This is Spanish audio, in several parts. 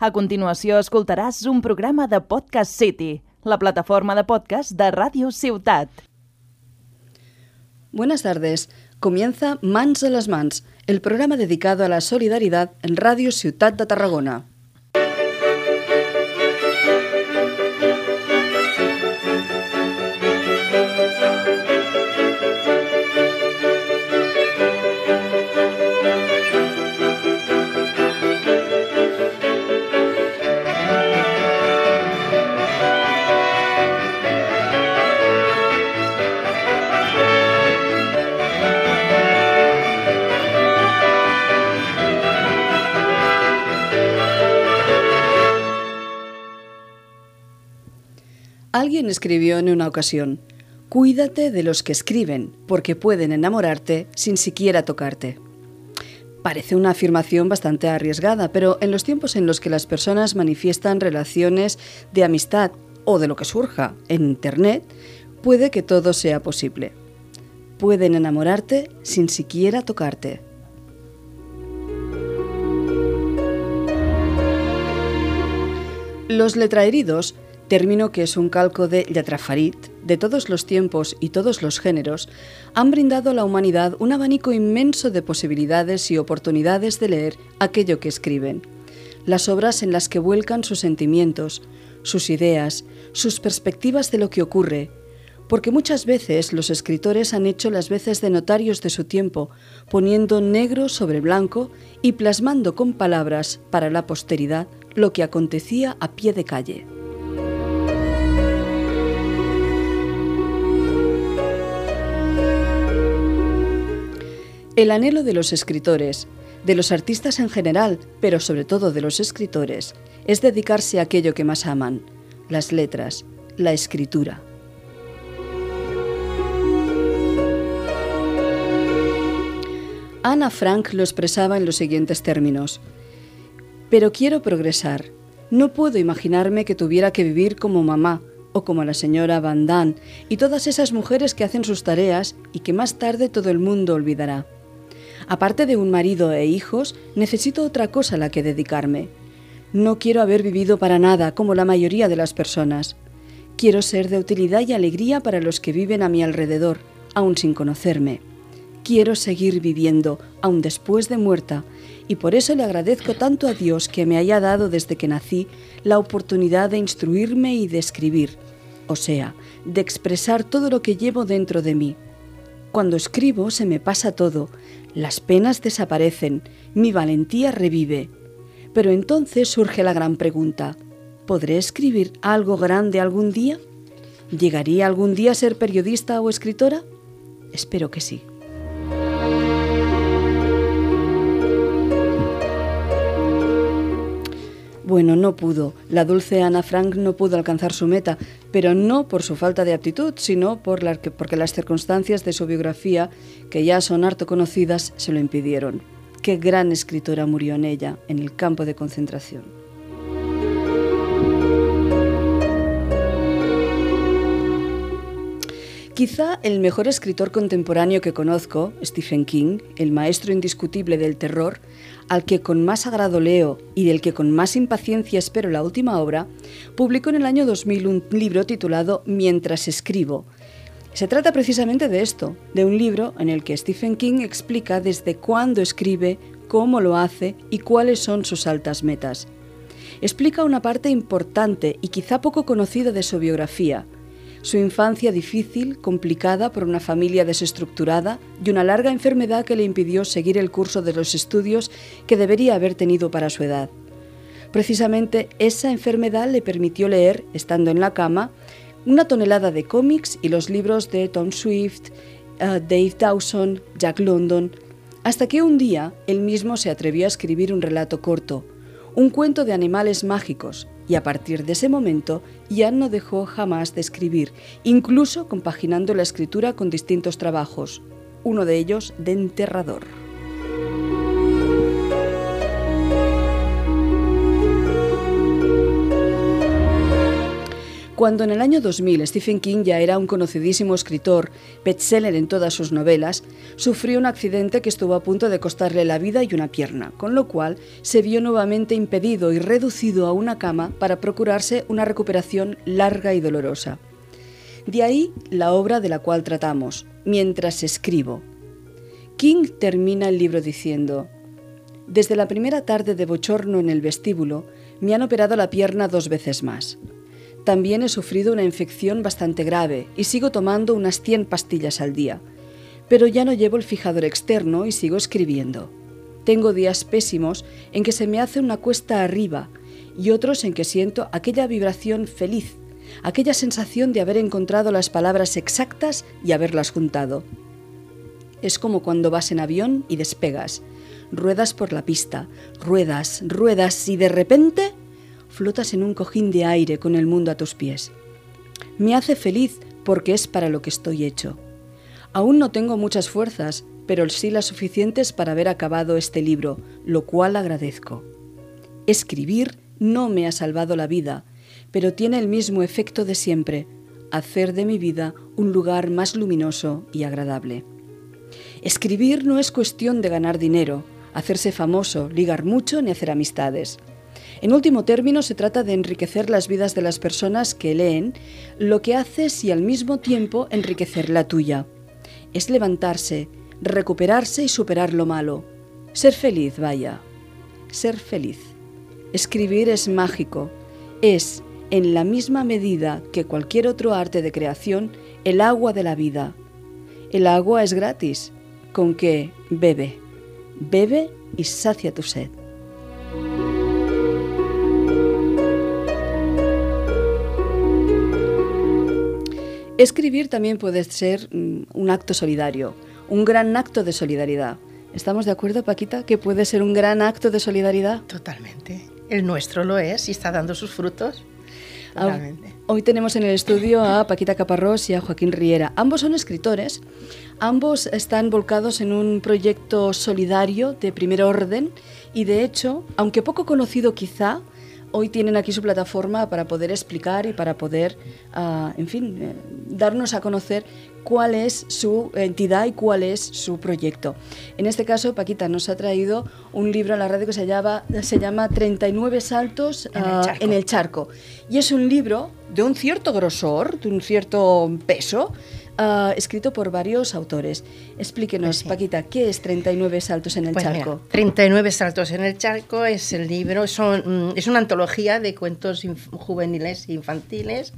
A continuació escoltaràs un programa de Podcast City, la plataforma de podcast de Ràdio Ciutat. Buenas tardes. Comienza Mans a las Mans, el programa dedicado a la solidaridad en Radio Ciutat de Tarragona. Escribió en una ocasión, Cuídate de los que escriben, porque pueden enamorarte sin siquiera tocarte. Parece una afirmación bastante arriesgada, pero en los tiempos en los que las personas manifiestan relaciones de amistad o de lo que surja en Internet, puede que todo sea posible. Pueden enamorarte sin siquiera tocarte. Los letraheridos término que es un calco de Yatrafarit, de todos los tiempos y todos los géneros, han brindado a la humanidad un abanico inmenso de posibilidades y oportunidades de leer aquello que escriben. Las obras en las que vuelcan sus sentimientos, sus ideas, sus perspectivas de lo que ocurre, porque muchas veces los escritores han hecho las veces de notarios de su tiempo, poniendo negro sobre blanco y plasmando con palabras para la posteridad lo que acontecía a pie de calle. El anhelo de los escritores, de los artistas en general, pero sobre todo de los escritores, es dedicarse a aquello que más aman, las letras, la escritura. Ana Frank lo expresaba en los siguientes términos. Pero quiero progresar. No puedo imaginarme que tuviera que vivir como mamá o como la señora Van Damme y todas esas mujeres que hacen sus tareas y que más tarde todo el mundo olvidará. Aparte de un marido e hijos, necesito otra cosa a la que dedicarme. No quiero haber vivido para nada como la mayoría de las personas. Quiero ser de utilidad y alegría para los que viven a mi alrededor, aun sin conocerme. Quiero seguir viviendo, aun después de muerta, y por eso le agradezco tanto a Dios que me haya dado desde que nací la oportunidad de instruirme y de escribir, o sea, de expresar todo lo que llevo dentro de mí. Cuando escribo se me pasa todo, las penas desaparecen, mi valentía revive. Pero entonces surge la gran pregunta, ¿podré escribir algo grande algún día? ¿Llegaría algún día a ser periodista o escritora? Espero que sí. Bueno, no pudo. La dulce Ana Frank no pudo alcanzar su meta, pero no por su falta de aptitud, sino por porque las circunstancias de su biografía, que ya son harto conocidas, se lo impidieron. Qué gran escritora murió en ella, en el campo de concentración. Quizá el mejor escritor contemporáneo que conozco, Stephen King, el maestro indiscutible del terror, al que con más agrado leo y del que con más impaciencia espero la última obra, publicó en el año 2000 un libro titulado Mientras escribo. Se trata precisamente de esto, de un libro en el que Stephen King explica desde cuándo escribe, cómo lo hace y cuáles son sus altas metas. Explica una parte importante y quizá poco conocida de su biografía, su infancia difícil, complicada por una familia desestructurada y una larga enfermedad que le impidió seguir el curso de los estudios que debería haber tenido para su edad. Precisamente esa enfermedad le permitió leer, estando en la cama, una tonelada de cómics y los libros de Tom Swift, eh, Dave Dawson, Jack London, hasta que un día él mismo se atrevió a escribir un relato corto, un cuento de animales mágicos, y a partir de ese momento ya no dejó jamás de escribir, incluso compaginando la escritura con distintos trabajos, uno de ellos de enterrador. Cuando en el año 2000 Stephen King ya era un conocidísimo escritor, bestseller en todas sus novelas, sufrió un accidente que estuvo a punto de costarle la vida y una pierna, con lo cual se vio nuevamente impedido y reducido a una cama para procurarse una recuperación larga y dolorosa. De ahí la obra de la cual tratamos, Mientras escribo. King termina el libro diciendo, Desde la primera tarde de bochorno en el vestíbulo, me han operado la pierna dos veces más. También he sufrido una infección bastante grave y sigo tomando unas 100 pastillas al día. Pero ya no llevo el fijador externo y sigo escribiendo. Tengo días pésimos en que se me hace una cuesta arriba y otros en que siento aquella vibración feliz, aquella sensación de haber encontrado las palabras exactas y haberlas juntado. Es como cuando vas en avión y despegas. Ruedas por la pista, ruedas, ruedas y de repente flotas en un cojín de aire con el mundo a tus pies. Me hace feliz porque es para lo que estoy hecho. Aún no tengo muchas fuerzas, pero sí las suficientes para haber acabado este libro, lo cual agradezco. Escribir no me ha salvado la vida, pero tiene el mismo efecto de siempre, hacer de mi vida un lugar más luminoso y agradable. Escribir no es cuestión de ganar dinero, hacerse famoso, ligar mucho ni hacer amistades. En último término, se trata de enriquecer las vidas de las personas que leen, lo que haces y al mismo tiempo enriquecer la tuya. Es levantarse, recuperarse y superar lo malo. Ser feliz, vaya. Ser feliz. Escribir es mágico. Es, en la misma medida que cualquier otro arte de creación, el agua de la vida. El agua es gratis. Con que bebe. Bebe y sacia tu sed. Escribir también puede ser mm, un acto solidario, un gran acto de solidaridad. ¿Estamos de acuerdo, Paquita, que puede ser un gran acto de solidaridad? Totalmente. El nuestro lo es y está dando sus frutos. Totalmente. Hoy tenemos en el estudio a Paquita Caparrós y a Joaquín Riera. Ambos son escritores, ambos están volcados en un proyecto solidario de primer orden y de hecho, aunque poco conocido quizá, hoy tienen aquí su plataforma para poder explicar y para poder, uh, en fin, eh, darnos a conocer cuál es su entidad y cuál es su proyecto. En este caso, Paquita nos ha traído un libro a la radio que se llama, se llama 39 saltos en el, uh, en el charco. Y es un libro de un cierto grosor, de un cierto peso, Uh, escrito por varios autores. Explíquenos, pues sí. Paquita, ¿qué es 39 saltos en el pues charco? Mira, 39 saltos en el charco es el libro, son, es una antología de cuentos juveniles e infantiles.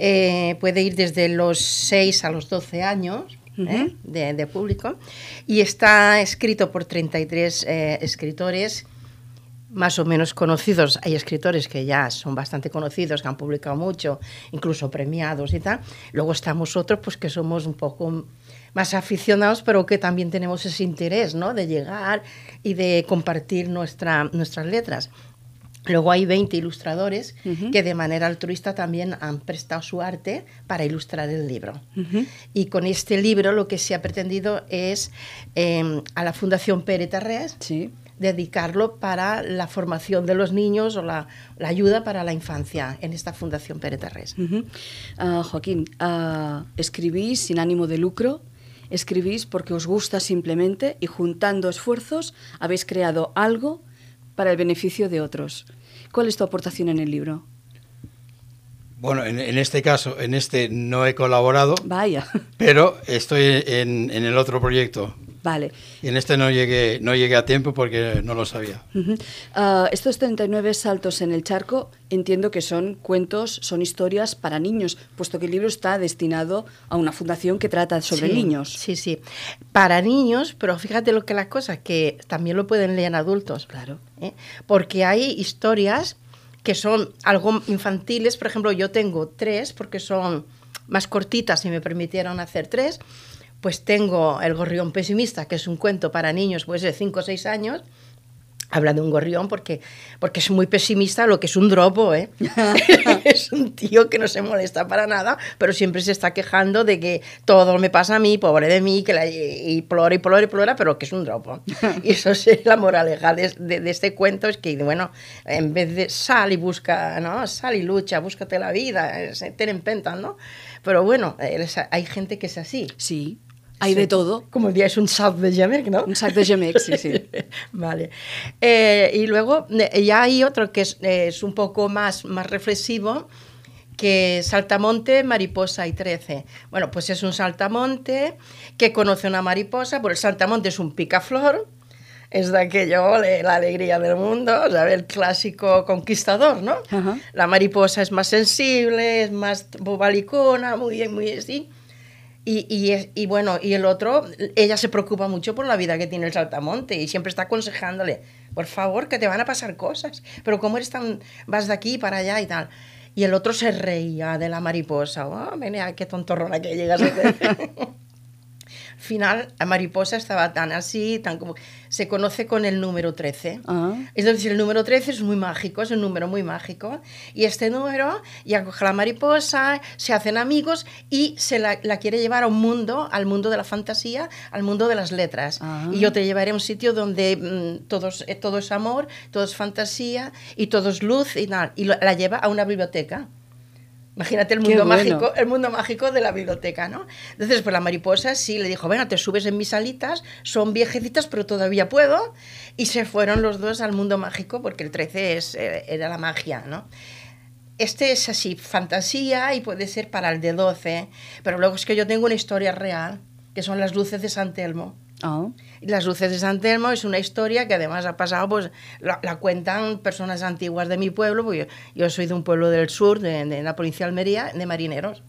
Eh, puede ir desde los 6 a los 12 años. Uh -huh. ¿eh? de, de, público y está escrito por 33 eh, escritores más o menos conocidos. Hay escritores que ya son bastante conocidos, que han publicado mucho, incluso premiados y tal. Luego estamos otros pues que somos un poco más aficionados, pero que también tenemos ese interés, ¿no? De llegar y de compartir nuestra, nuestras letras. Luego hay 20 ilustradores uh -huh. que de manera altruista también han prestado su arte para ilustrar el libro. Uh -huh. Y con este libro lo que se ha pretendido es eh, a la Fundación Pere Tarrés sí dedicarlo para la formación de los niños o la, la ayuda para la infancia en esta Fundación Pere. Uh -huh. uh, Joaquín, uh, escribís sin ánimo de lucro, escribís porque os gusta simplemente y juntando esfuerzos habéis creado algo para el beneficio de otros. ¿Cuál es tu aportación en el libro? Bueno, en, en, este caso, en este no he colaborado. Vaya. Pero estoy en, en el otro proyecto. Vale. Y en este no llegué, no llegué a tiempo porque no lo sabía. Uh -huh. uh, estos 39 saltos en el charco entiendo que son cuentos, son historias para niños, puesto que el libro está destinado a una fundación que trata sobre sí, niños. Sí, sí. Para niños, pero fíjate lo que la cosa, que también lo pueden leer adultos. Claro. ¿eh? Porque hay historias que son algo infantiles, por ejemplo, yo tengo tres porque son más cortitas y me permitieron hacer tres pues tengo El gorrión pesimista, que es un cuento para niños pues de 5 o 6 años. Habla de un gorrión porque, porque es muy pesimista lo que es un dropo, ¿eh? es un tío que no se molesta para nada, pero siempre se está quejando de que todo me pasa a mí, pobre de mí, que la, y plora y plora y plora, pero que es un dropo. Y eso es la moraleja de, de, de, este cuento, es que, bueno, en vez de sal y busca, ¿no? Sal y lucha, búscate la vida, ten en penta, ¿no? Pero bueno, hay gente que es así. Sí. Hay sí. de todo. Como es un sac de Jamaic, ¿no? Un sac de sí, sí. vale. Eh, y luego ya hay otro que es, es, un poco más, más reflexivo, que Saltamonte, Mariposa y Trece. Bueno, pues es un saltamonte que conoce una mariposa, porque el saltamonte es un picaflor, es de aquello, la alegría del mundo, ¿sabes? el clásico conquistador, ¿no? Uh -huh. La mariposa es más sensible, es más bobalicona, muy, muy así. Y, y, y, bueno, y el otro, ella se preocupa mucho por la vida que tiene el saltamonte y siempre está aconsejándole, por favor, que te van a pasar cosas, pero como eres tan, vas de aquí para allá y tal. Y el otro se reía de la mariposa, oh, mira, qué tontorrona que llegas a final, la mariposa estaba tan así, tan como... Se conoce con el número 13. Ah. Es decir, el número 13 es muy mágico, es un número muy mágico. Y este número ya coge la mariposa, se hacen amigos y se la, la, quiere llevar a un mundo, al mundo de la fantasía, al mundo de las letras. Ah. Y yo te llevaré a un sitio donde mmm, todos, eh, todo es amor, todo es fantasía y todo es luz y tal. Y lo, la lleva a una biblioteca. Imagínate el mundo, bueno. mágico, el mundo mágico de la biblioteca, ¿no? Entonces, pues la mariposa sí le dijo, bueno, te subes en mis alitas, son viejecitas, pero todavía puedo. Y se fueron los dos al mundo mágico, porque el 13 es, eh, era la magia, ¿no? Este es así, fantasía y puede ser para el de 12, pero luego es que yo tengo una historia real, que son las luces de San Telmo. Oh. Las luces de San Telmo es una historia que además ha pasado, pues la, la cuentan personas antiguas de mi pueblo, porque yo, soy de un pueblo del sur, de, de, la provincia de Almería, de marineros.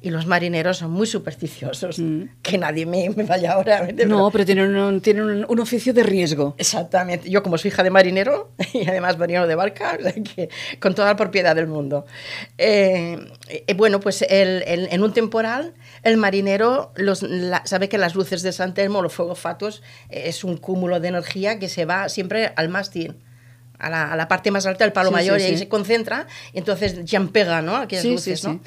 Y los marineros son muy supersticiosos, mm. que nadie me, me, vaya ahora. No, pero, tienen, un, tienen un, un, oficio de riesgo. Exactamente. Yo como soy hija de marinero, y además marinero de barca, o sea que, con toda la propiedad del mundo. Eh, eh, bueno, pues el, el, en un temporal el marinero los, la, sabe que las luces de San Telmo, los fuegos fatuos, es un cúmulo de energía que se va siempre al mástil. A la, a la parte más alta del palo sí, mayor sí, y ahí sí. se concentra y entonces ya pega, ¿no? Aquellas luces, sí, ¿no?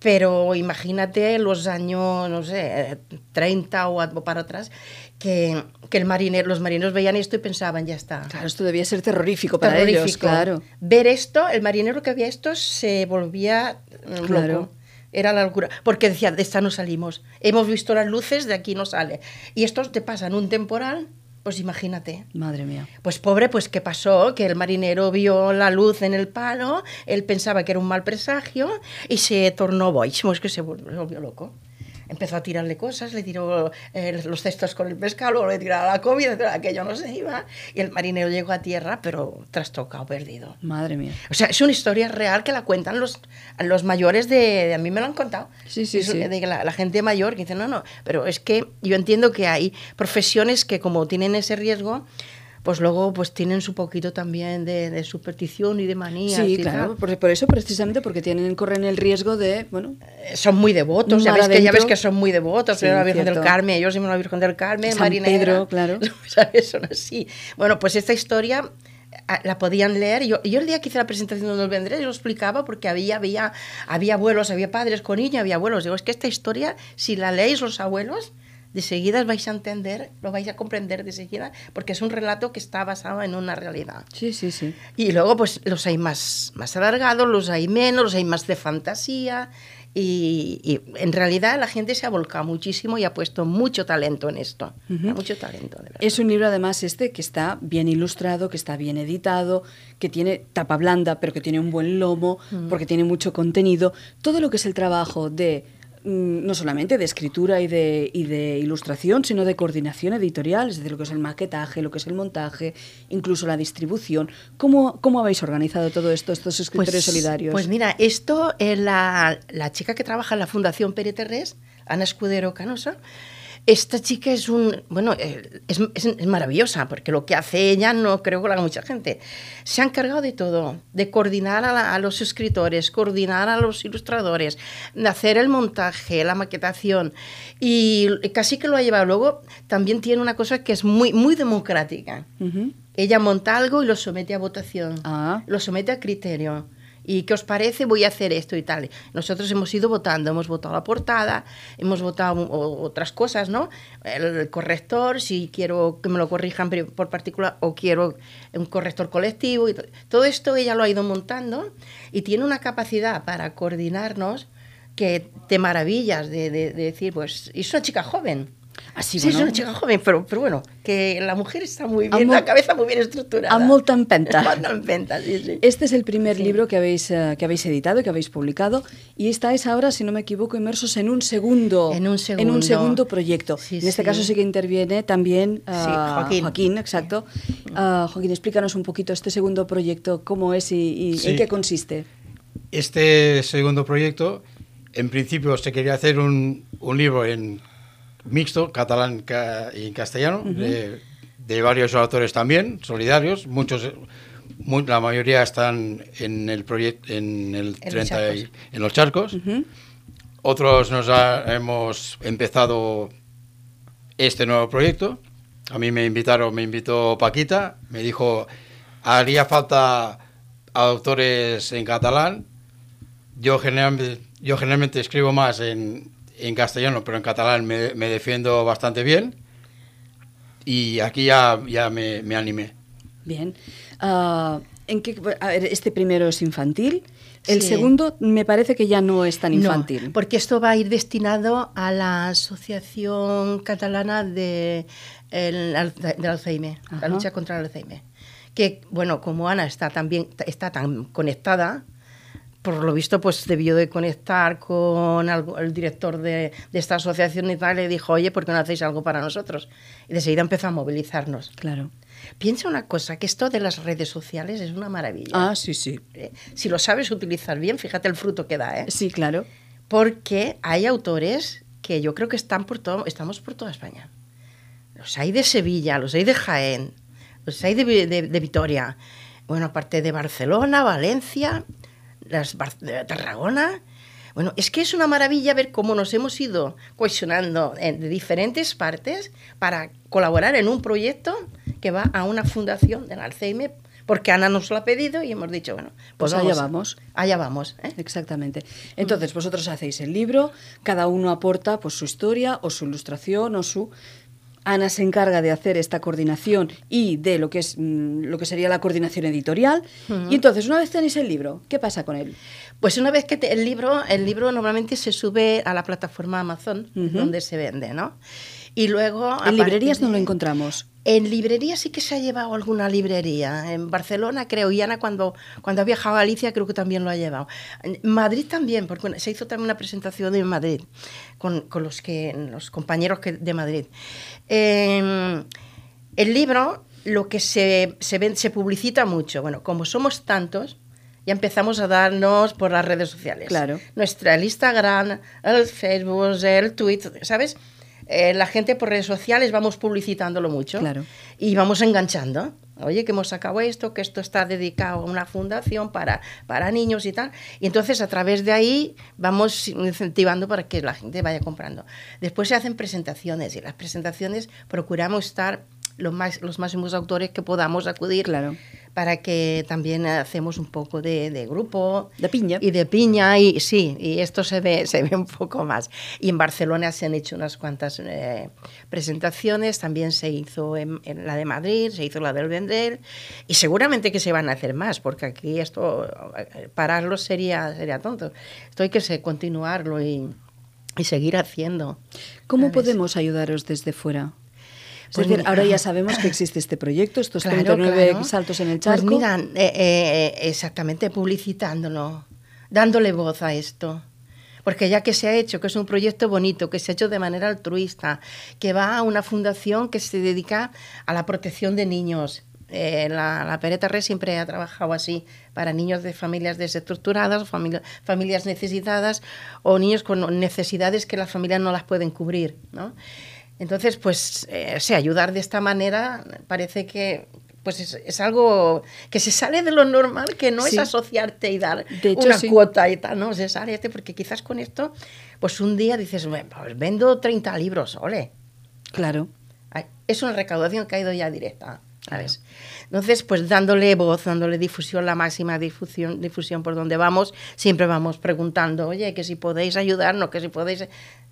Pero imagínate los años, no sé, 30 o para atrás, que, que el marinero, los marineros veían esto y pensaban, ya está. Claro, esto debía ser terrorífico para terrorífico. ellos, claro. Ver esto, el marinero que veía esto se volvía loco. Claro. Era la locura, porque decía, de esta no salimos. Hemos visto las luces, de aquí no sale. Y esto te pasa en un temporal, pues imagínate. Madre mía. Pues pobre, pues ¿qué pasó? Que el marinero vio la luz en el palo, él pensaba que era un mal presagio y se tornó boich, es que se volvió loco empezó a tirarle cosas, le tiró eh, los cestos con el pescado, luego le tiraba la comida, aquello no se iba, y el marinero llegó a tierra, pero trastocado, perdido. Madre mía. O sea, es una historia real que la cuentan los, los mayores de, de a mí me lo han contado. Sí, sí, es, sí. De la, la, gente mayor que dice, no, no, pero es que yo entiendo que hay profesiones que como tienen ese riesgo, pues luego pues tienen su poquito también de, de superstición y de manía. Sí, claro, por, por, eso precisamente porque tienen corren el riesgo de, bueno, eh, son muy devotos, ya ves, que, ya ves que son muy devotos, sí, la Virgen cierto. del Carmen, ellos siempre la Virgen del Carmen, San marinera, Pedro, claro. ¿sabes? Son así. Bueno, pues esta historia la podían leer. Yo, yo el día que hice la presentación del Vendré, yo lo explicaba porque había, había, había abuelos, había padres con niños, había abuelos. Digo, es que esta historia, si la leéis los abuelos, de seguida vais a entender, lo vais a comprender de seguida, porque es un relato que está basado en una realidad. Sí, sí, sí. Y luego, pues los hay más, más alargados, los hay menos, los hay más de fantasía. Y, y, en realidad la gente se ha volcado muchísimo y ha puesto mucho talento en esto. Uh -huh. Mucho talento, de verdad. Es un libro, además, este que está bien ilustrado, que está bien editado, que tiene tapa blanda, pero que tiene un buen lomo, uh -huh. porque tiene mucho contenido. Todo lo que es el trabajo de no solamente de escritura y de, y de, ilustración, sino de coordinación editorial, es decir, lo que es el maquetaje, lo que es el montaje, incluso la distribución. ¿Cómo, cómo habéis organizado todo esto, estos escritores pues, solidarios? Pues mira, esto, eh, la, la, chica que trabaja en la Fundación Pere Terrés, Ana Escudero Canosa, esta chica es un bueno eh, es, es, es, maravillosa porque lo que hace ella no creo que lo haga mucha gente se ha encargado de todo de coordinar a, la, a, los escritores coordinar a los ilustradores de hacer el montaje la maquetación y casi que lo ha llevado luego también tiene una cosa que es muy muy democrática uh -huh. ella monta algo y lo somete a votación ah. lo somete a criterio ¿Y qué os parece? Voy a hacer esto y tal. Nosotros hemos ido votando, hemos votado la portada, hemos votado otras cosas, ¿no? El corrector, si quiero que me lo corrijan por particular o quiero un corrector colectivo. Todo esto ella lo ha ido montando y tiene una capacidad para coordinarnos que te maravillas de, de- de decir, pues, y es una chica joven. Así, Sí, es bueno, una chica joven, pero, pero bueno, que la mujer está muy bien, la cabeza muy bien estructurada. amb molta empenta. Molta empenta, sí, sí. Este es el primer Sí. libro que habéis, eh, que habéis editado y que habéis publicado y estáis ahora, si no me equivoco, inmersos en un segundo, En un segundo. segundo proyecto. Sí, en este sí. caso sí que interviene también ah, Sí, Joaquín. exacto. Ah, Joaquín, explícanos un poquito este segundo proyecto, cómo es y, y Sí. en qué consiste. Este segundo proyecto, en principio se quería hacer un, un libro en mixto, catalán ca- y castellano, de, de varios autores también, solidarios, muchos, mu- la mayoría están en el proyecto, en el En los 30 y- charcos. en los charcos. Otros nos ha- hemos empezado este nuevo proyecto. A mí me invitaron, me invitó Paquita, me dijo, haría falta autores en catalán. Yo generalmente, yo generalmente escribo más en, en castellano, pero en catalán me, me defiendo bastante bien. Y aquí ya, ya me, me animé. Bien. Ah, ¿en qué, a ver, este primero es infantil. El Sí. segundo me parece que ya no es tan No, infantil. porque esto va a ir destinado a la Asociación Catalana de, el, del Alzheimer, Ajá. la lucha contra el Alzheimer. Que, bueno, como Ana está tan, bien- está tan conectada, por lo visto, pues debió de conectar con el director de, de esta asociación y tal, y le dijo, oye, ¿por qué no hacéis algo para nosotros? Y de seguida empezó a movilizarnos. Claro. Piensa una cosa, que esto de las redes sociales es una maravilla. Ah, sí, sí. Eh, Si lo sabes utilizar bien, fíjate el fruto que da, ¿eh? Sí, claro. porque hay autores que yo creo que están por todo, estamos por toda España. Los hay de Sevilla, los hay de Jaén, los hay de- de Vitoria, bueno, aparte de Barcelona, Valencia, las Bar- de Tarragona. Bueno, es que es una maravilla ver cómo nos hemos ido cohesionando en- de diferentes partes para colaborar en un proyecto que va a una fundación del Alzheimer, porque Ana nos lo ha pedido y hemos dicho, bueno, Pues pues, allá vamos. vamos. Allá vamos. ¿eh? Exactamente. Entonces, vosotros hacéis el libro, cada uno aporta pues, su historia o su ilustración o su... Ana se encarga de hacer esta coordinación y de lo que es mm, lo que sería la coordinación editorial. Y entonces, una vez tenéis el libro, ¿qué pasa con él? Pues una vez que te- el libro, el libro normalmente se sube a la plataforma Amazon, donde se vende, ¿no? Y luego... En librerías no lo encontramos. En librería sí que se ha llevado alguna librería. En Barcelona, creo, y Ana cuando, cuando ha viajado a Galicia creo que también lo ha llevado. En Madrid también, porque se hizo también una presentación en Madrid con, con los, que, los compañeros que, de Madrid. Eh, el libro, lo que se, se, ven- se publicita mucho. Bueno, como somos tantos, ya empezamos a darnos por las redes sociales. Claro. Nuestra el Instagram, el Facebook, el Twitter, ¿sabes? Eh, la gente por redes sociales vamos publicitándolo mucho Claro. y vamos enganchando. Oye, que hemos sacado esto, que esto está dedicado a una fundación para, para niños y tal. Y entonces a través de ahí vamos incentivando para que la gente vaya comprando. Después se hacen presentaciones y las presentaciones procuramos estar los, más, los máximos autores que podamos acudir Claro. Para que también hacemos un poco de, de grupo. De piña. Y de piña, y sí, y esto se ve, se ve un poco más. Y en Barcelona se han hecho unas cuantas eh, presentaciones, también se hizo en, en la de Madrid, se hizo la del Vendel, y seguramente que se van a hacer más, porque aquí esto, pararlo sería, sería tonto. Esto hay que se- continuarlo y, y seguir haciendo. ¿Cómo ¿sabes? podemos ayudaros desde fuera? Es Pues decir, mira- ahora ya sabemos que existe este proyecto, estos Claro, 39 claro. saltos en el Pues charco. mira, eh, eh, exactamente, publicitándolo, dándole voz a esto. Porque ya que se ha hecho, que es un proyecto bonito, que se ha hecho de manera altruista, que va a una fundación que se dedica a la protección de niños. Eh, la, la Pereta Red siempre ha trabajado así, para niños de familias desestructuradas, familia- familias necesitadas o niños con necesidades que las familias no las pueden cubrir. ¿no? Entonces, pues, eh, ayudar de esta manera parece que pues es, es algo que se sale de lo normal, que no Sí. es asociarte y dar De hecho, una sí. cuota y tal, no, se sale este, porque quizás con esto, pues un día dices, "Bueno, pues vendo 30 libros, ole. Claro. Es una recaudación que ha ido ya directa. ¿sabes? Entonces, pues dándole voz, dándole difusión, la máxima difusión, difusión por donde vamos, siempre vamos preguntando, oye, que si podéis ayudarnos, que si podéis,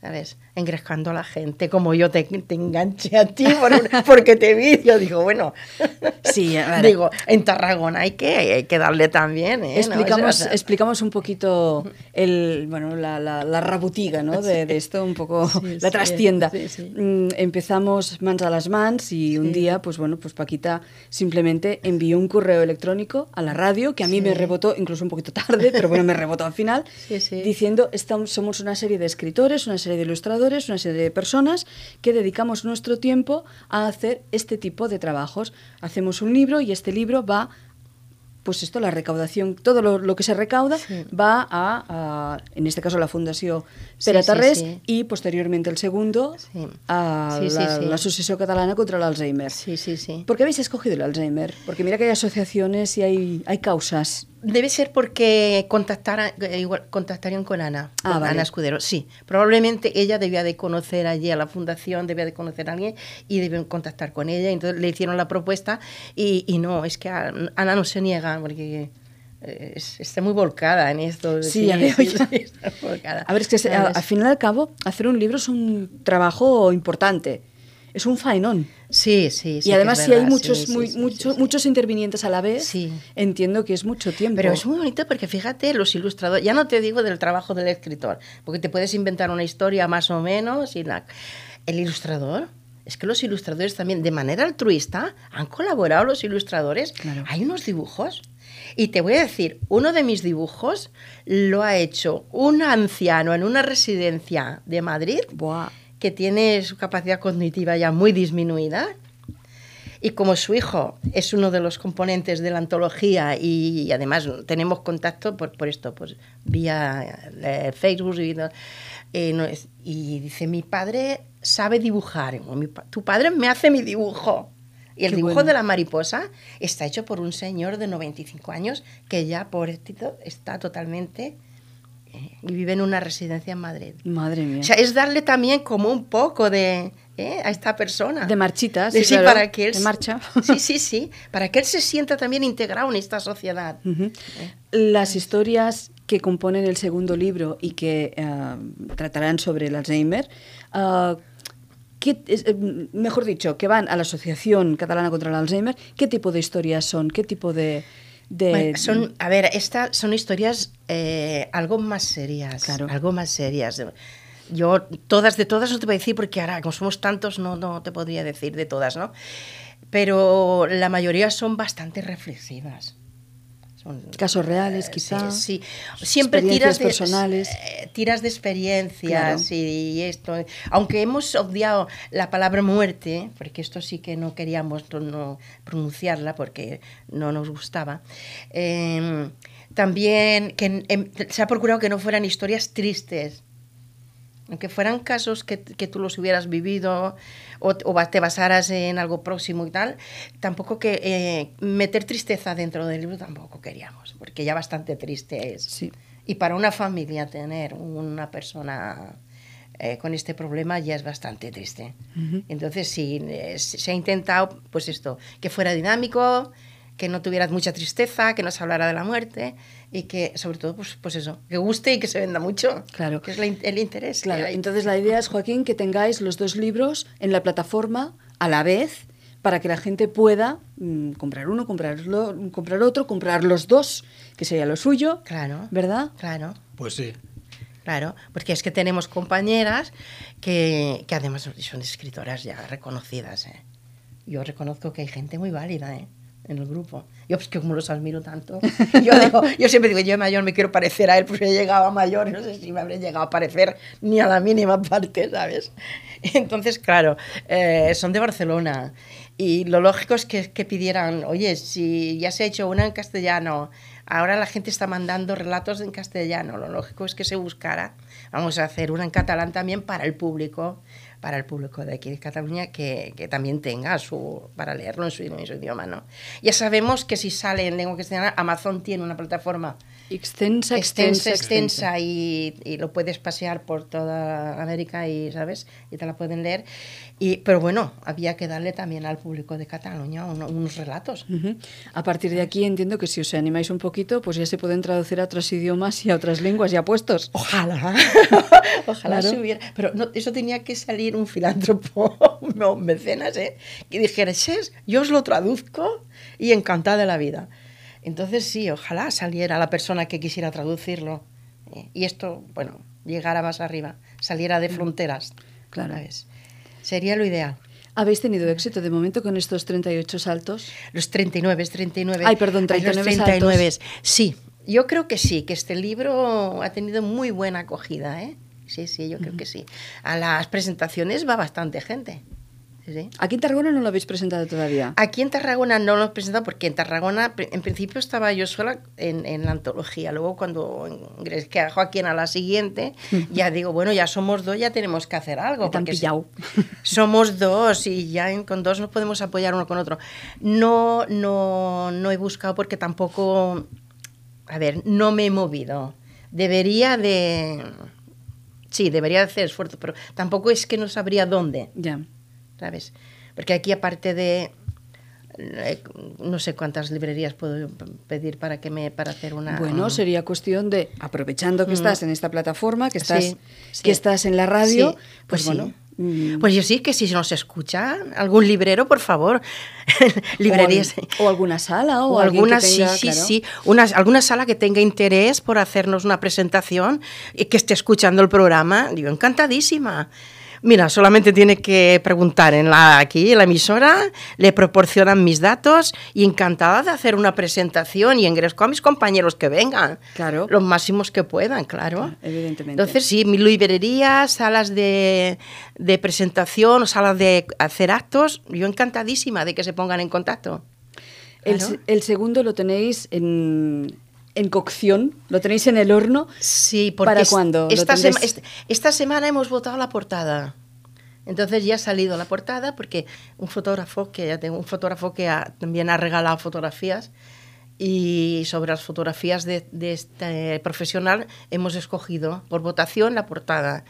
¿sabes? Engrescando a la gente, como yo te, te enganché a ti por porque te vi, yo digo, bueno, Sí, digo, en Tarragona hay que, hay que darle también, ¿eh? ¿No? Explicamos, O sea, explicamos un poquito el, bueno, la, la, la rabutiga ¿no? de, de esto, un poco Sí, la sí, trastienda. sí. Mm, Empezamos mans a las mans y un día, pues bueno, pues Paquita simplemente envió un correo electrónico a la radio que a mí me rebotó incluso un poquito tarde, pero bueno, me rebotó al final, diciendo, estamos, somos una serie de escritores, una serie de ilustradores, una serie de personas que dedicamos nuestro tiempo a hacer este tipo de trabajos. Hacemos un libro y este libro va pues esto, la recaudación, todo lo, lo que se recauda Sí. va a, a, en este caso, la Fundació Sí, Pere sí, Tarrés sí. y posteriormente el segundo a la Asociación Catalana contra el Alzheimer. Sí, sí, sí. ¿Por qué habéis escogido el Alzheimer? Porque mira que hay asociaciones y hay, hay causas. Debe ser porque contactara- eh, igual, contactarían con Ana, Ah, con vale. Ana Escudero. Sí, probablemente ella debía de conocer allí a la fundación, debía de conocer a alguien y deben contactar con ella. Entonces le hicieron la propuesta y, y no, es que a- Ana no se niega porque eh, es- está muy volcada en esto. Sí, ya veo ya. está volcada. A ver, es que al final y al cabo, hacer un libro es un trabajo importante. Es un faenón. Sí, sí, sí. y además, si hay muchos, sí, muy- sí, mucho- sí, sí. muchos intervinientes a la vez, Sí. entiendo que es mucho tiempo. Pero es muy bonito porque fíjate, los ilustradores, ya no te digo del trabajo del escritor, porque te puedes inventar una historia más o menos y el ilustrador. Es que los ilustradores también, de manera altruista, han colaborado los ilustradores. Claro. Hay unos dibujos. Y te voy a decir, uno de mis dibujos lo ha hecho un anciano en una residencia de Madrid Buah. Que tiene su capacidad cognitiva ya muy disminuida. Y como su hijo es uno de los componentes de la antología y, y además tenemos contacto por, por esto, pues vía eh, Facebook y, eh, no es- y dice, mi padre sabe dibujar, mi tu padre me hace mi dibujo. Y el Qué dibujo bueno. de la mariposa está hecho por un señor de 95 años que ya, pobrecito, está totalmente... eh, y vive en una residencia en Madrid. Madre mía. O sea, es darle también como un poco de ¿eh? a esta persona. De marchitas, De- sí, sí, claro, para que él de marcha. Sí, sí, sí. Para que él se sienta también integrado en esta sociedad. Ujú. Las historias que componen el segundo libro y que eh, tratarán sobre el Alzheimer, eh, ¿qué- es, eh, mejor dicho, que van a la Asociación Catalana contra el Alzheimer, ¿qué tipo de historias son? ¿Qué tipo de...? De- Bueno, son, a ver, estas son historias eh, algo más serias. Claro. Algo más serias. Yo, todas de todas no te voy a decir porque ahora, como somos tantos, no, no te podría decir de todas, ¿no? Pero la mayoría son bastante reflexivas. Casos reales, Eh, quizá. Sí, sí. Siempre tiras de, personales. eh, tiras de experiencias Claro. y esto. Aunque hemos obviado la palabra muerte, porque esto sí que no queríamos no, pronunciarla porque no nos gustaba. eh, también que em, se ha procurado que no fueran historias tristes. Aunque fueran casos que, que tú los hubieras vivido o, o te basaras en algo próximo y tal, tampoco que eh, meter tristeza dentro del libro tampoco queríamos, porque ya bastante triste es. Sí. Y para una familia tener una persona eh, con este problema ya es bastante triste. Entonces sí, eh, se ha intentado, pues esto, que fuera dinámico, que no tuvieras mucha tristeza, que no se hablara de la muerte y que sobre todo, pues, pues eso, que guste y que se venda mucho. Claro. Que es la el interés. Claro, entonces la idea es, Joaquín, que tengáis los dos libros en la plataforma a la vez para que la gente pueda mm, comprar uno, comprarlo, comprar otro, comprar los dos, que sería lo suyo, Claro. ¿verdad? Claro. Pues sí. Claro, porque es que tenemos compañeras que, que además son escritoras ya reconocidas. ¿eh? Yo reconozco que hay gente muy válida ¿eh? En el grupo. Yo, pues que como los admiro tanto, yo, digo, yo siempre digo, yo de mayor me quiero parecer a él, porque he llegado a mayor, no sé si me habré llegado a parecer ni a la mínima parte, ¿sabes? Entonces, claro, eh, son de Barcelona. Y lo lógico es que, que pidieran, oye, si ya se ha hecho una en castellano, ahora la gente está mandando relatos en castellano, lo lógico es que se buscara, vamos a hacer una en catalán también para el público, para el público de aquí de Cataluña, que, que también tenga su, para leerlo en su, idioma, ¿no? Ya sabemos que si sale en lengua castellana, Amazon tiene una plataforma Extensa, extensa, extensa, y, y, lo puedes pasear por toda América y, ¿sabes? Y te la pueden leer. Y, pero bueno, había que darle también al público de Cataluña unos relatos. A partir de aquí entiendo que si os animáis un poquito, pues ya se pueden traducir a otros idiomas y a otras lenguas ya puestos. Ojalá, ojalá se hubiera. Pero no, eso tenía que salir un filántropo, un mecenas, ¿eh? que dijera, yo os lo traduzco y encantada de la vida. Entonces sí, ojalá saliera la persona que quisiera traducirlo. ¿eh? Y esto, bueno, llegara más arriba, saliera de fronteras. Claro. ¿sabes? Sería lo ideal. ¿Habéis tenido éxito de momento con estos 38 saltos? Los 39, 39. Ay, perdón, 39, 39 saltos. Sí, yo creo que sí, que este libro ha tenido muy buena acogida, ¿eh? Sí, sí, yo creo que sí. A las presentaciones va bastante gente. Aquí en Tarragona no lo habéis presentado todavía. Aquí en Tarragona no lo hemos presentado porque en Tarragona, en principio estaba yo sola en, en la antología. Luego cuando que a Joaquín a la siguiente, ya digo, bueno, ya somos dos, ya tenemos que hacer algo. Porque pillado. somos dos y ya con dos nos podemos apoyar uno con otro. No, no, no he buscado porque tampoco, a ver, no me he movido. Debería de... Sí, debería de hacer esfuerzo, pero tampoco es que no sabría dónde. Ya. ¿Sabes? Porque aquí aparte de eh, no sé cuántas librerías puedo pedir para que me para hacer una bueno sería cuestión de aprovechando que mm. estás en esta plataforma que estás que estás en la radio pues, pues bueno mm. pues yo sí que si nos escucha algún librero, por favor, librerías o, alguna sala o, alguna sí sí sí una, alguna sala que tenga interés por hacernos una presentación y que esté escuchando el programa, digo encantadísima. Mira, solamente tiene que preguntar en la, aquí, en la emisora, le proporcionan mis datos y encantada de hacer una presentación y ingreso a mis compañeros que vengan. Claro. Los máximos que puedan, claro. evidentemente. Entonces, sí, mi librería, salas de, de presentación, salas de hacer actos, yo encantadísima de que se pongan en contacto. El, el, segundo lo tenéis en, en cocción? ¿Lo tenéis en el horno? Sí, porque ¿Para cuándo? Esta, esta, semana hemos votado la portada. Entonces ya ha salido la portada porque un fotógrafo que ya tengo un fotógrafo que también ha regalado fotografías y sobre las fotografías de, este profesional hemos escogido por votación la portada.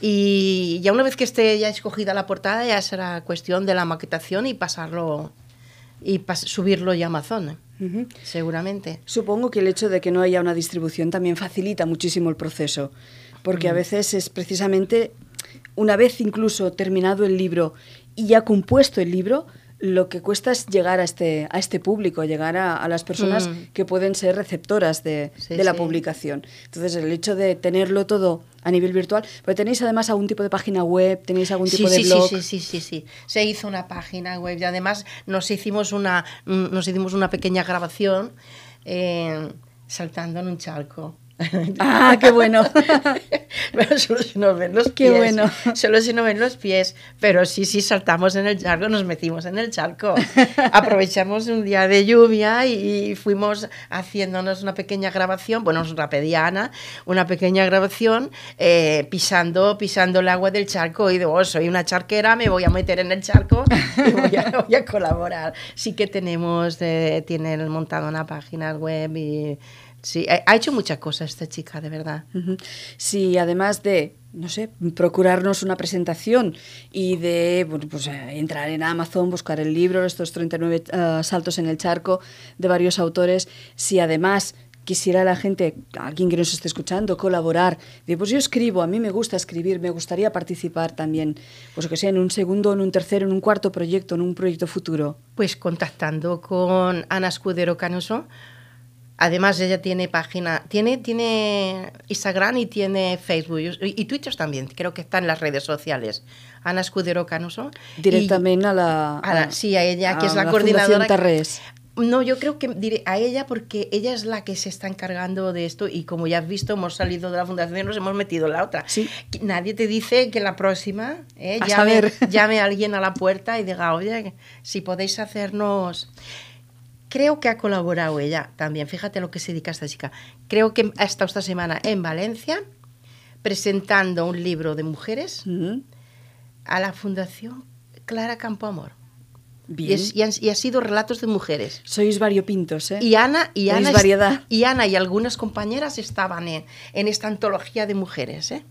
Y ya una vez que esté ya escogida la portada ya será cuestión de la maquetación y pasarlo y subirlo a Amazon. Seguramente. Supongo que el hecho de que no haya una distribución también facilita muchísimo el proceso, porque a veces es precisamente una vez incluso terminado el libro y ya compuesto el libro, lo que cuesta es llegar a este, a este público, llegar a, las personas mm. que pueden ser receptoras de, la publicación. Entonces, el hecho de tenerlo todo a nivel virtual, pero tenéis además algún tipo de página web, tenéis algún tipo de blog. Sí, sí, sí, sí, Se hizo una página web y además nos hicimos una, mm, nos hicimos una pequeña grabación eh, saltando en un charco. Ah, qué bueno. pero solo si nos ven los qué bueno. Solo si no ven los pies. Pero sí, sí, saltamos en el charco, nos metimos en el charco. Aprovechamos un día de lluvia y fuimos haciéndonos una pequeña grabación, bueno, nos la pedía una pequeña grabación eh, pisando, pisando el agua del charco y digo, oh, soy una charquera, me voy a meter en el charco y voy a, voy a colaborar. Sí que tenemos, eh, tienen montado una página web y Sí, ha hecho muchas cosas esta chica, de verdad. Sí, además de, no sé, procurarnos una presentación y de bueno, pues, eh, entrar en Amazon, buscar el libro, estos 39 uh, eh, saltos en el charco de varios autores, si además quisiera la gente, alguien que nos esté escuchando, colaborar, de pues yo escribo, a mí me gusta escribir, me gustaría participar también, pues que sea en un segundo, en un tercero, en un cuarto proyecto, en un proyecto futuro. Pues contactando con Ana Escudero Canoso, Además, ella tiene página, tiene, tiene Instagram y tiene Facebook y, Twitter también, creo que está en las redes sociales. Ana Escudero Canoso. Directamente a la, Sí, a ella, que es la, coordinadora. Tarrés. No, yo creo que diré a ella porque ella es la que se está encargando de esto y como ya has visto, hemos salido de la fundación y nos hemos metido en la otra. Sí. Nadie te dice que la próxima eh, llame, llame a alguien a la puerta y diga, oye, si podéis hacernos creo que ha colaborado ella también. Fíjate lo que se dedica esta chica. Creo que ha estado esta semana en Valencia presentando un libro de mujeres a la Fundación Clara Campoamor. Y, es- y han, y ha sido relatos de mujeres. Sois variopintos, ¿eh? Y Ana y Ana, variedad. y Ana y algunas compañeras estaban en, en esta antología de mujeres, ¿eh?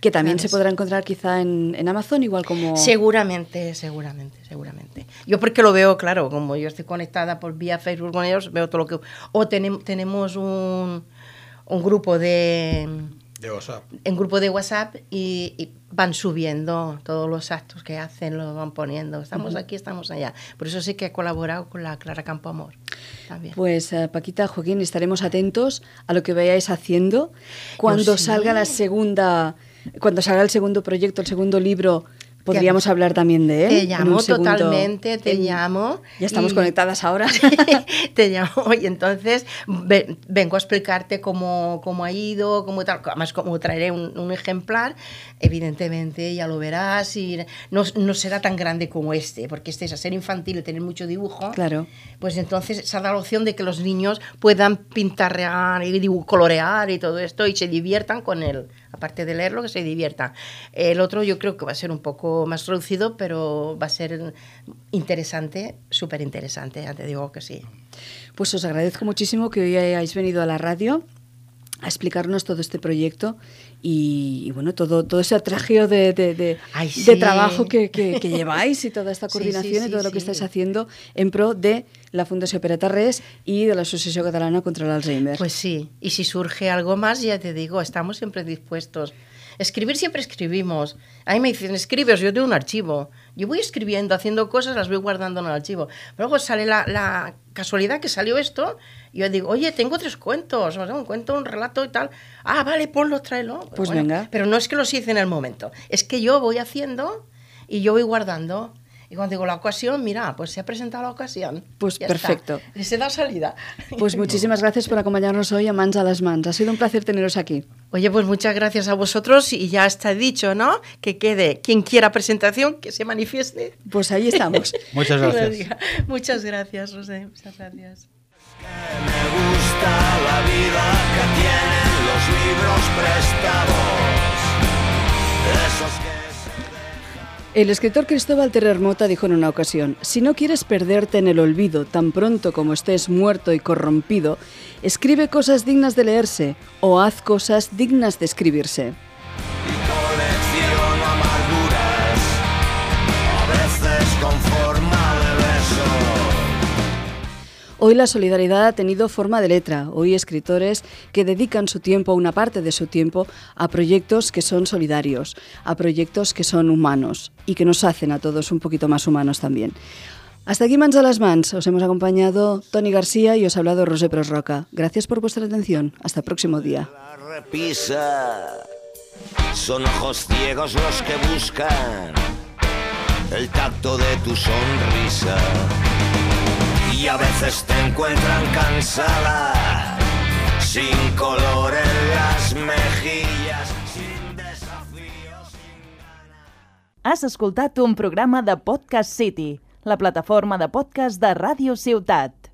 Que también Claro, se podrá encontrar quizá en, en Amazon, igual como... Seguramente, seguramente, seguramente. Yo porque lo veo, claro, como yo estoy conectada por vía Facebook con ellos, veo todo lo que... O tenem- tenemos un, un grupo de... De WhatsApp. En grupo de WhatsApp y, y van subiendo todos los actos que hacen, los van poniendo. Estamos aquí, estamos allá. Por eso sí que he colaborado con la Clara Campoamor. También. Pues eh, Paquita, Joaquín, estaremos atentos a lo que vayáis haciendo. Cuando sí. salga la segunda, cuando salga el segundo proyecto, el segundo libro, podríamos hablar también de él. Te llamo totalmente, te en- llamo. Ya estamos y- conectadas ahora. te llamo y entonces ve- vengo a explicarte cómo, cómo ha ido, cómo tal. Además, como traeré un, un ejemplar, evidentemente ya lo verás y no, no será tan grande como este, porque este es a ser infantil y tener mucho dibujo. Claro. Pues entonces se dado la opción de que los niños puedan pintarrear y colorear y todo esto y se diviertan con él. Aparte de leerlo, que se diviertan. El otro yo creo que va a ser un poco más reducido, pero va a ser interesante, súper interesante, ya te digo que sí. Pues os agradezco muchísimo que hoy hayáis venido a la radio a explicarnos todo este proyecto y, y, bueno, todo, todo ese atragio de, de, de- Ay, de sí. trabajo que, que- que lleváis y toda esta Sí, sí, coordinación y todo lo que estáis haciendo en pro de la Fundación Tarrés y de la Asociación Catalana contra el Alzheimer. Pues sí, y si surge algo más, ya te digo, estamos siempre dispuestos. Escribir siempre escribimos. A mí me dicen, escribes, yo tengo un archivo. Yo voy escribiendo, haciendo cosas, las voy guardando en el archivo. Pero luego sale la, la casualidad que salió esto, y yo digo, oye, tengo tres cuentos, o sea, un cuento, un relato y tal. Ah, vale, ponlo, tráelo. Pues venga. Pero no es que los hice en el momento, es que yo voy haciendo y yo voy guardando. Y cuando digo la ocasión, mira, pues se ha presentado la ocasión. Pues Ya perfecto. Está. Y se da salida. Pues muchísimas gracias por acompañarnos hoy a Mans a las Mans. Ha sido un placer teneros aquí. Oye, pues muchas gracias a vosotros y ya está dicho, ¿no? Que quede quien quiera presentación, que se manifieste. Pues ahí estamos. Muchas gracias. Muchas gracias, José. Muchas gracias. Me gusta la vida que tienen los libros prestados. Esos que se El escritor Cristóbal Terremota dijo en una ocasión, si no quieres perderte en el olvido tan pronto como estés muerto y corrompido, escribe cosas dignas de leerse o haz cosas dignas de escribirse. Hoy la solidaridad ha tenido forma de letra. Hoy escritores que dedican su tiempo, una parte de su tiempo, a proyectos que son solidarios, a proyectos que son humanos y que nos hacen a todos un poquito más humanos también. Hasta aquí Mans a las Mans. Os hemos acompañado Tony García y os ha hablado Rosé Pros Roca. Gracias por vuestra atención. Hasta el próximo día. Son ojos ciegos los que buscan el tacto de tu sonrisa. Y a veces te encuentran cansada, sin color en las mejillas, sin desafíos, sin ganas. Has escoltat un programa de Podcast City, la plataforma de podcast de Ràdio Ciutat.